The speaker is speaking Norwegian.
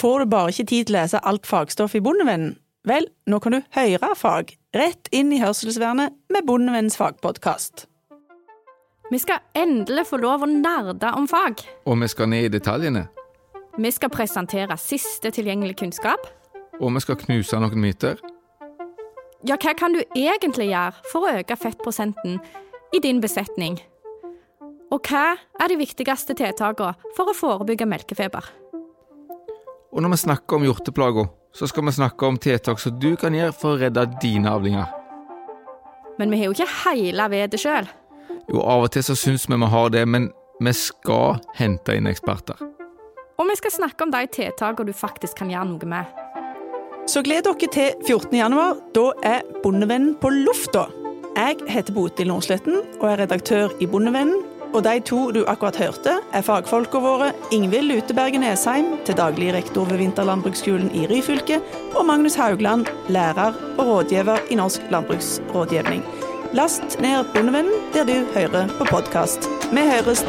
Får du bare ikke tid til å lese alt fagstoff i Bondevennen? Vel, nå kan du høre fag rett inn i hørselsvernet med Bondevennens fagpodkast. Vi skal endelig få lov å nerde om fag. Og vi skal ned i detaljene. Vi skal presentere siste tilgjengelig kunnskap. Og vi skal knuse noen myter. Ja, hva kan du egentlig gjøre for å øke fettprosenten i din besetning? Og hva er de viktigste tiltakene for å forebygge melkefeber? Og når vi snakker om hjorteplaga, så skal vi snakke om tiltak som du kan gjøre for å redde dine avlinger. Men vi har jo ikke hele vedet sjøl. Jo, av og til så syns vi vi har det, men vi skal hente inn eksperter. Og vi skal snakke om de tiltakene du faktisk kan gjøre noe med. Så gled dere til 14. januar. Da er Bondevennen på lufta. Jeg heter Bodil Nordsletten og er redaktør i Bondevennen. Og de to du akkurat hørte, er fagfolka våre Ingvild Luteberget Nesheim, til daglig rektor ved Vinterlandbruksskolen i Ryfylke, og Magnus Haugland, lærer og rådgiver i Norsk landbruksrådgivning. Last ned Bondevennen der du hører på podkast. Vi høres